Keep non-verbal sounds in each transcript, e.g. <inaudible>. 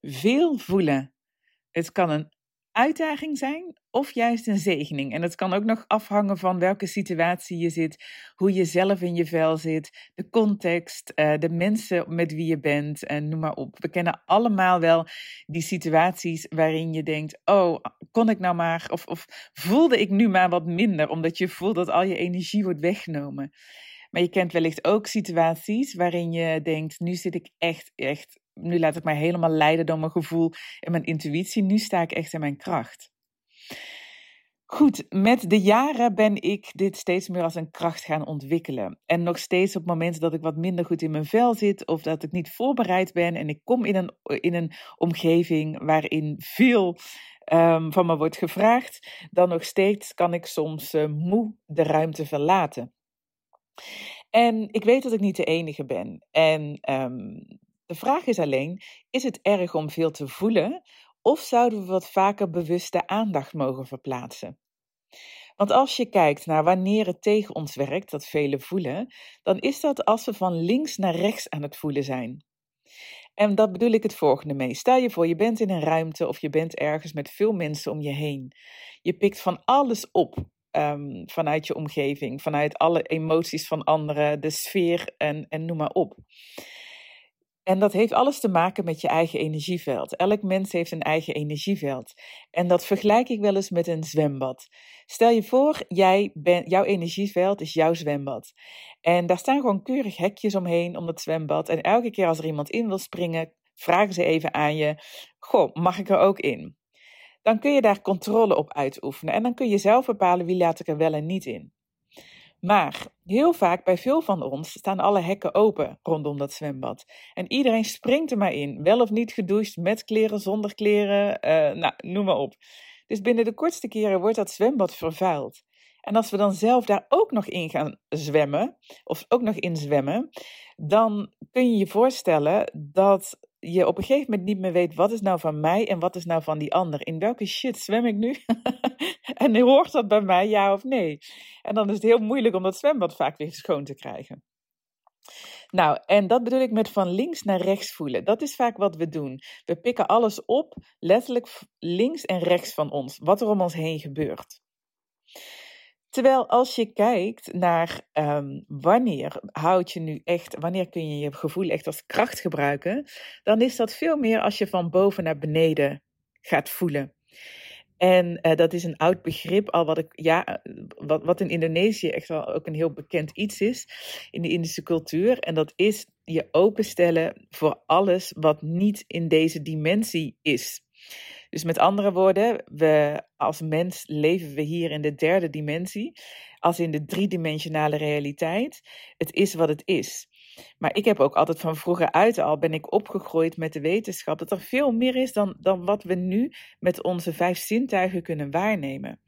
Veel voelen. Het kan een uitdaging zijn of juist een zegening. En het kan ook nog afhangen van welke situatie je zit, hoe je zelf in je vel zit, de context, uh, de mensen met wie je bent en noem maar op. We kennen allemaal wel die situaties waarin je denkt: oh, kon ik nou maar, of, of voelde ik nu maar wat minder, omdat je voelt dat al je energie wordt weggenomen. Maar je kent wellicht ook situaties waarin je denkt: nu zit ik echt, echt nu laat ik mij helemaal leiden door mijn gevoel en mijn intuïtie. Nu sta ik echt in mijn kracht. Goed, met de jaren ben ik dit steeds meer als een kracht gaan ontwikkelen. En nog steeds op momenten dat ik wat minder goed in mijn vel zit of dat ik niet voorbereid ben en ik kom in een, in een omgeving waarin veel um, van me wordt gevraagd, dan nog steeds kan ik soms uh, moe de ruimte verlaten. En ik weet dat ik niet de enige ben. En um, de vraag is alleen: is het erg om veel te voelen of zouden we wat vaker bewuste aandacht mogen verplaatsen? Want als je kijkt naar wanneer het tegen ons werkt, dat vele voelen, dan is dat als we van links naar rechts aan het voelen zijn. En dat bedoel ik het volgende mee. Stel je voor, je bent in een ruimte of je bent ergens met veel mensen om je heen. Je pikt van alles op um, vanuit je omgeving, vanuit alle emoties van anderen, de sfeer en, en noem maar op. En dat heeft alles te maken met je eigen energieveld. Elk mens heeft een eigen energieveld. En dat vergelijk ik wel eens met een zwembad. Stel je voor, jij ben, jouw energieveld is jouw zwembad. En daar staan gewoon keurig hekjes omheen om dat zwembad. En elke keer als er iemand in wil springen, vragen ze even aan je: Goh, mag ik er ook in? Dan kun je daar controle op uitoefenen. En dan kun je zelf bepalen wie laat ik er wel en niet in. Maar heel vaak bij veel van ons staan alle hekken open rondom dat zwembad. En iedereen springt er maar in, wel of niet gedoucht, met kleren, zonder kleren, uh, nou, noem maar op. Dus binnen de kortste keren wordt dat zwembad vervuild. En als we dan zelf daar ook nog in gaan zwemmen, of ook nog in zwemmen, dan kun je je voorstellen dat je op een gegeven moment niet meer weet wat is nou van mij en wat is nou van die ander. In welke shit zwem ik nu? <laughs> en hoort dat bij mij, ja of nee? En dan is het heel moeilijk om dat zwembad vaak weer schoon te krijgen. Nou, en dat bedoel ik met van links naar rechts voelen. Dat is vaak wat we doen. We pikken alles op, letterlijk links en rechts van ons, wat er om ons heen gebeurt. Terwijl als je kijkt naar um, wanneer houd je nu echt, wanneer kun je je gevoel echt als kracht gebruiken, dan is dat veel meer als je van boven naar beneden gaat voelen. En uh, dat is een oud begrip, al wat, ik, ja, eh, wat, wat in Indonesië echt wel ook een heel bekend iets is in de Indische cultuur. En dat is je openstellen voor alles wat niet in deze dimensie is. Dus met andere woorden, we als mens leven we hier in de derde dimensie, als in de driedimensionale realiteit. Het is wat het is. Maar ik heb ook altijd van vroeger uit al ben ik opgegroeid met de wetenschap dat er veel meer is dan, dan wat we nu met onze vijf zintuigen kunnen waarnemen.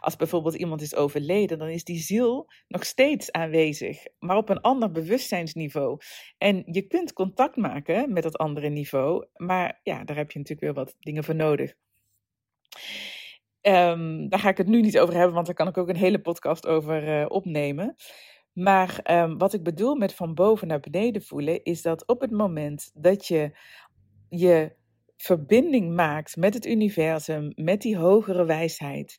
Als bijvoorbeeld iemand is overleden, dan is die ziel nog steeds aanwezig, maar op een ander bewustzijnsniveau. En je kunt contact maken met dat andere niveau, maar ja, daar heb je natuurlijk weer wat dingen voor nodig. Um, daar ga ik het nu niet over hebben, want daar kan ik ook een hele podcast over uh, opnemen. Maar um, wat ik bedoel met van boven naar beneden voelen, is dat op het moment dat je je verbinding maakt met het universum, met die hogere wijsheid,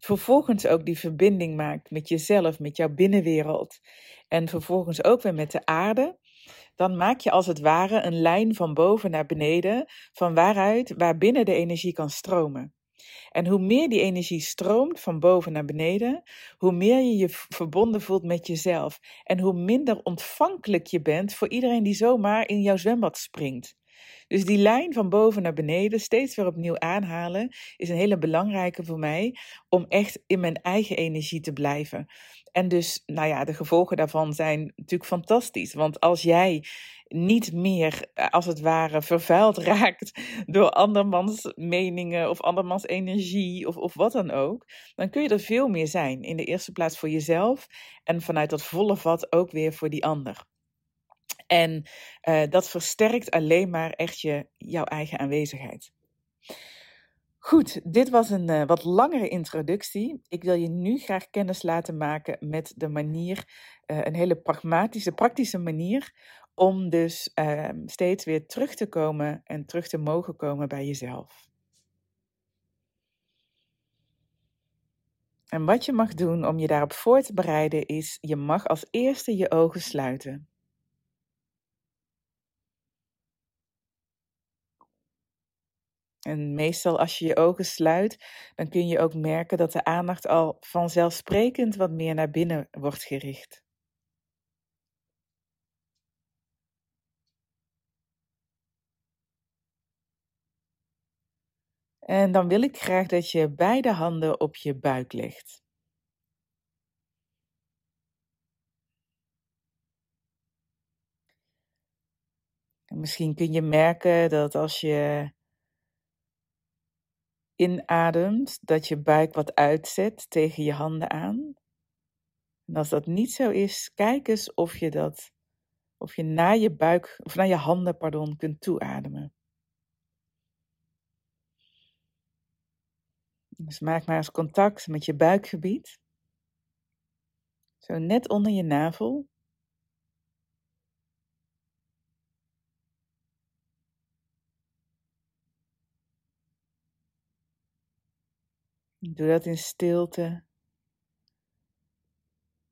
vervolgens ook die verbinding maakt met jezelf, met jouw binnenwereld en vervolgens ook weer met de aarde, dan maak je als het ware een lijn van boven naar beneden, van waaruit, waar binnen de energie kan stromen. En hoe meer die energie stroomt van boven naar beneden, hoe meer je je verbonden voelt met jezelf. En hoe minder ontvankelijk je bent voor iedereen die zomaar in jouw zwembad springt. Dus die lijn van boven naar beneden steeds weer opnieuw aanhalen is een hele belangrijke voor mij om echt in mijn eigen energie te blijven. En dus, nou ja, de gevolgen daarvan zijn natuurlijk fantastisch. Want als jij niet meer, eh, als het ware, vervuild <laughs> raakt door andermans meningen of andermans energie of, of wat dan ook, dan kun je er veel meer zijn. In de eerste plaats voor jezelf en vanuit dat volle vat ook weer voor die ander. En uh, dat versterkt alleen maar echt je, jouw eigen aanwezigheid. Goed, dit was een uh, wat langere introductie. Ik wil je nu graag kennis laten maken met de manier, uh, een hele pragmatische, praktische manier Om dus ehm, steeds weer terug te komen en terug te mogen komen bij jezelf. En wat je mag doen om je daarop voor te bereiden is, je mag als eerste je ogen sluiten. En meestal als je je ogen sluit, dan kun je ook merken dat de aandacht al vanzelfsprekend wat meer naar binnen wordt gericht. En dan wil ik graag dat je beide handen op je buik legt. En misschien kun je merken dat als je inademt, dat je buik wat uitzet tegen je handen aan. En als dat niet zo is, kijk eens of je dat, of je naar je buik, of naar je handen, pardon, kunt toeademen. Dus maak maar eens contact met je buikgebied. Zo net onder je navel. Doe dat in stilte.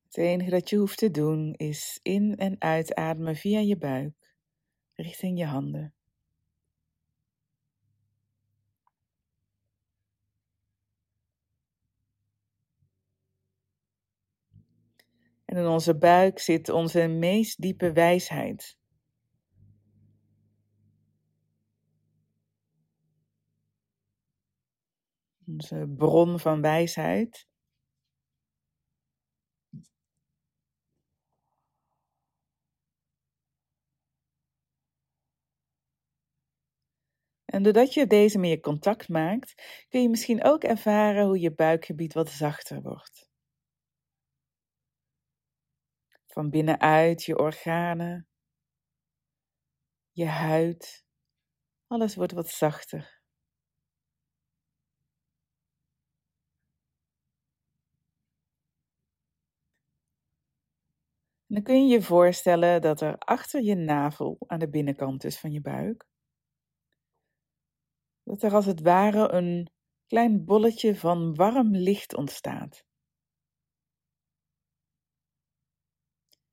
Het enige dat je hoeft te doen is in- en uitademen via je buik, richting je handen. En in onze buik zit onze meest diepe wijsheid. Onze bron van wijsheid. En doordat je deze meer contact maakt, kun je misschien ook ervaren hoe je buikgebied wat zachter wordt. Van binnenuit je organen, je huid, alles wordt wat zachter. Dan kun je je voorstellen dat er achter je navel, aan de binnenkant dus van je buik, dat er als het ware een klein bolletje van warm licht ontstaat.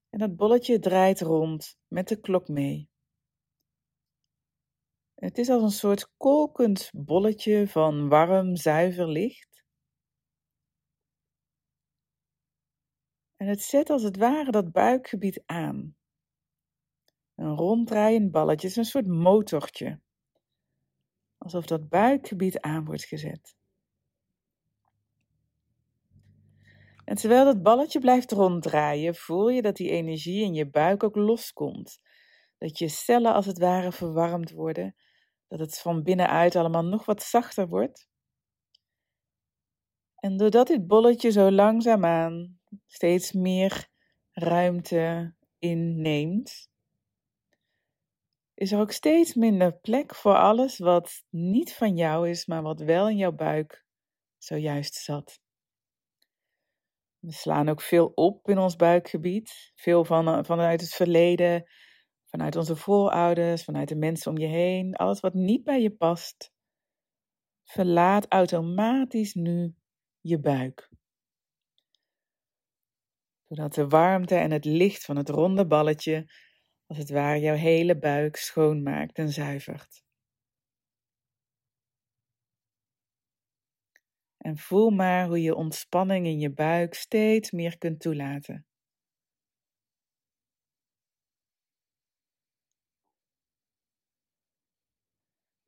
En dat bolletje draait rond met de klok mee. Het is als een soort kolkend bolletje van warm, zuiver licht. En het zet als het ware dat buikgebied aan. Een ronddraaiend balletje, is een soort motortje. Alsof dat buikgebied aan wordt gezet. En terwijl dat balletje blijft ronddraaien, voel je dat die energie in je buik ook loskomt. Dat je cellen als het ware verwarmd worden, dat het van binnenuit allemaal nog wat zachter wordt. En doordat dit bolletje zo langzaamaan steeds meer ruimte inneemt, is er ook steeds minder plek voor alles wat niet van jou is, maar wat wel in jouw buik zojuist zat. We slaan ook veel op in ons buikgebied. Veel van, eh, vanuit het verleden, vanuit onze voorouders, vanuit de mensen om je heen. Alles wat niet bij je past, verlaat automatisch nu je buik. Doordat de warmte en het licht van het ronde balletje, als het ware, jouw hele buik schoonmaakt en zuivert. En voel maar hoe je ontspanning in je buik steeds meer kunt toelaten.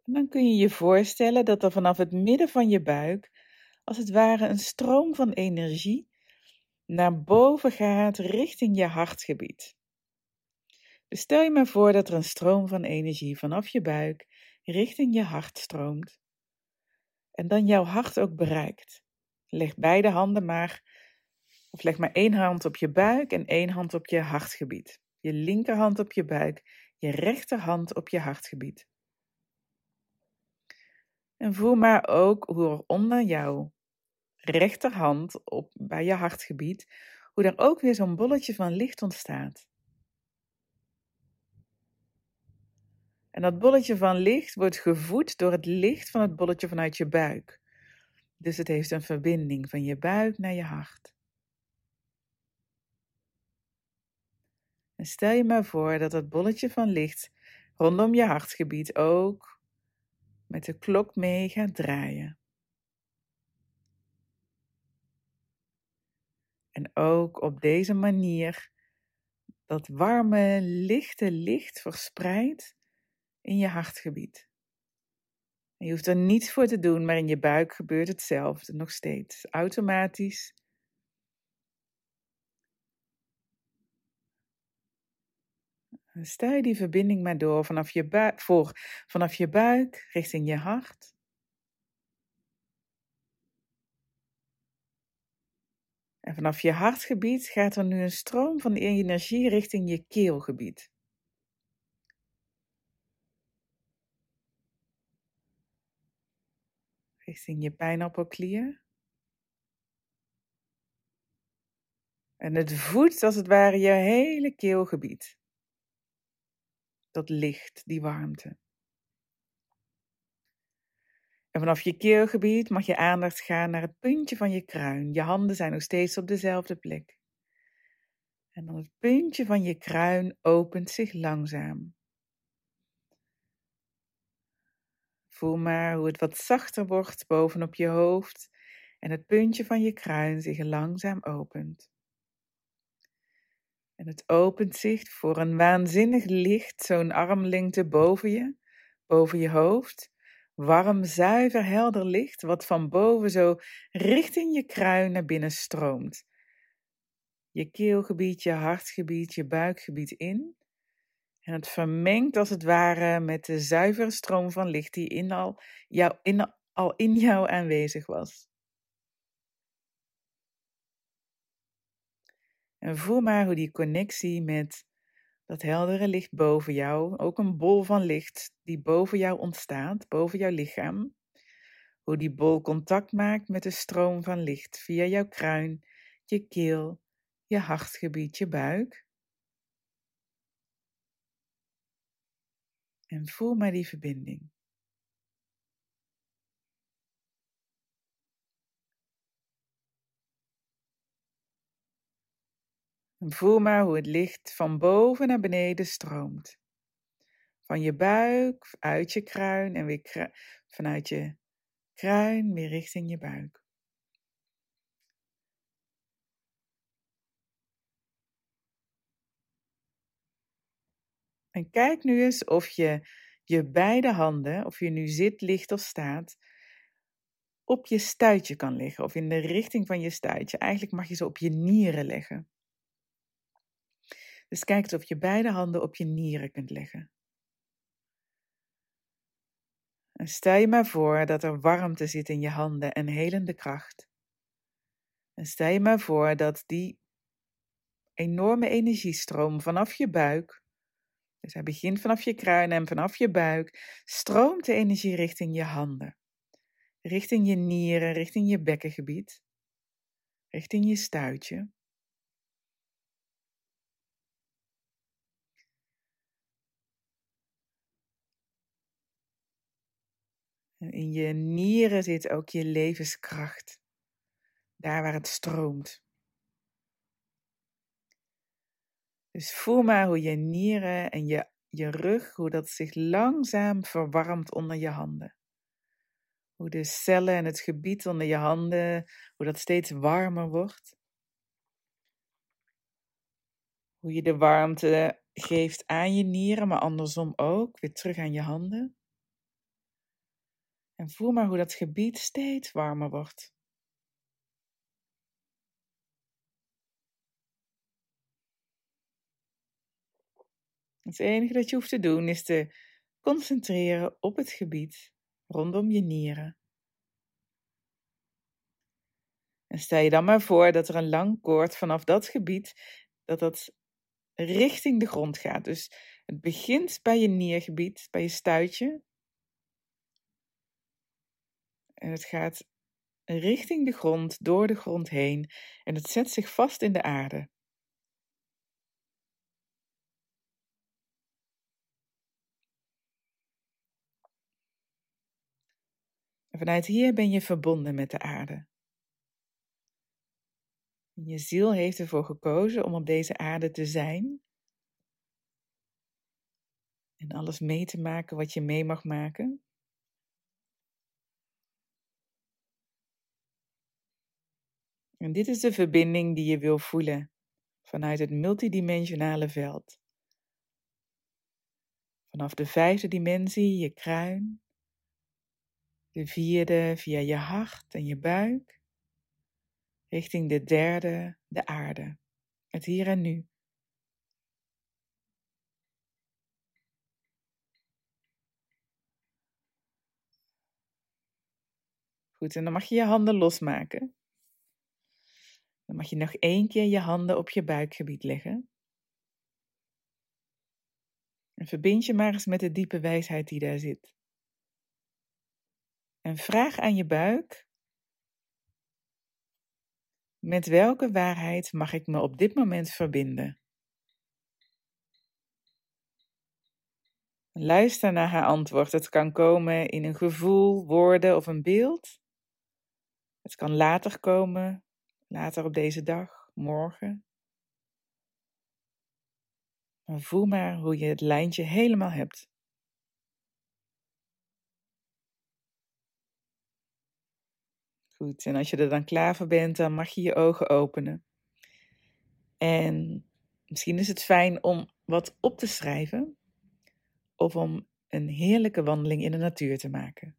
En dan kun je je voorstellen dat er vanaf het midden van je buik, als het ware een stroom van energie, naar boven gaat richting je hartgebied. Dus stel je maar voor dat er een stroom van energie vanaf je buik richting je hart stroomt en dan jouw hart ook bereikt. Leg beide handen maar, of leg maar één hand op je buik en één hand op je hartgebied. Je linkerhand op je buik, je rechterhand op je hartgebied. En voel maar ook hoe er onder jouw rechterhand op, bij je hartgebied, hoe er ook weer zo'n bolletje van licht ontstaat. En dat bolletje van licht wordt gevoed door het licht van het bolletje vanuit je buik. Dus het heeft een verbinding van je buik naar je hart. En stel je maar voor dat dat bolletje van licht rondom je hartgebied ook met de klok mee gaat draaien. En ook op deze manier dat warme, lichte licht verspreidt in je hartgebied. je hoeft er niets voor te doen, maar in je buik gebeurt hetzelfde nog steeds, automatisch. Stel die verbinding maar door vanaf je, voor, vanaf je buik richting je hart. En vanaf je hartgebied gaat er nu een stroom van energie richting je keelgebied. Richting je pijnappelklier. En het voedt als het ware je hele keelgebied. Dat licht, die warmte. En vanaf je keelgebied mag je aandacht gaan naar het puntje van je kruin. Je handen zijn nog steeds op dezelfde plek. En dan het puntje van je kruin opent zich langzaam. Voel maar hoe het wat zachter wordt bovenop je hoofd en het puntje van je kruin zich langzaam opent. En het opent zich voor een waanzinnig licht, zo'n armlengte boven je, boven je hoofd warm, zuiver, helder licht wat van boven zo richting je kruin naar binnen stroomt. Je keelgebied, je hartgebied, je buikgebied in. En het vermengt als het ware met de zuivere stroom van licht die in al, jou, in, al in jou aanwezig was. En voel maar hoe die connectie met dat heldere licht boven jou, ook een bol van licht die boven jou ontstaat, boven jouw lichaam. Hoe die bol contact maakt met de stroom van licht via jouw kruin, je keel, je hartgebied, je buik. En voel maar die verbinding. Voel maar hoe het licht van boven naar beneden stroomt. Van je buik, uit je kruin en weer vanuit je kruin weer richting je buik. En kijk nu eens of je je beide handen, of je nu zit, ligt of staat, op je stuitje kan leggen of in de richting van je stuitje. Eigenlijk mag je ze op je nieren leggen. Dus kijk eens of je beide handen op je nieren kunt leggen. En stel je maar voor dat er warmte zit in je handen en helende kracht. En stel je maar voor dat die enorme energiestroom vanaf je buik, dus hij begint vanaf je kruin en vanaf je buik, stroomt de energie richting je handen, richting je nieren, richting je bekkengebied, richting je stuitje. En in je nieren zit ook je levenskracht. Daar waar het stroomt. Dus voel maar hoe je nieren en je, je rug, hoe dat zich langzaam verwarmt onder je handen. Hoe de cellen en het gebied onder je handen, hoe dat steeds warmer wordt. Hoe je de warmte geeft aan je nieren, maar andersom ook, weer terug aan je handen. En voel maar hoe dat gebied steeds warmer wordt. Het enige dat je hoeft te doen is te concentreren op het gebied rondom je nieren. En stel je dan maar voor dat er een lang koord vanaf dat gebied, dat dat richting de grond gaat. Dus het begint bij je niergebied, bij je stuitje, en het gaat richting de grond, door de grond heen en het zet zich vast in de aarde. En vanuit hier ben je verbonden met de aarde. Je ziel heeft ervoor gekozen om op deze aarde te zijn. En alles mee te maken wat je mee mag maken. En dit is de verbinding die je wil voelen vanuit het multidimensionale veld. Vanaf de vijfde dimensie, je kruin. De vierde via je hart en je buik. Richting de derde, de aarde. Het hier en nu. Goed, en dan mag je je handen losmaken. Mag je nog één keer je handen op je buikgebied leggen. En verbind je maar eens met de diepe wijsheid die daar zit. En vraag aan je buik: met welke waarheid mag ik me op dit moment verbinden? Luister naar haar antwoord. Het kan komen in een gevoel, woorden of een beeld. Het kan later komen, later op deze dag, morgen. Voel maar hoe je het lijntje helemaal hebt. Goed, en als je er dan klaar voor bent, dan mag je je ogen openen. En misschien is het fijn om wat op te schrijven of om een heerlijke wandeling in de natuur te maken.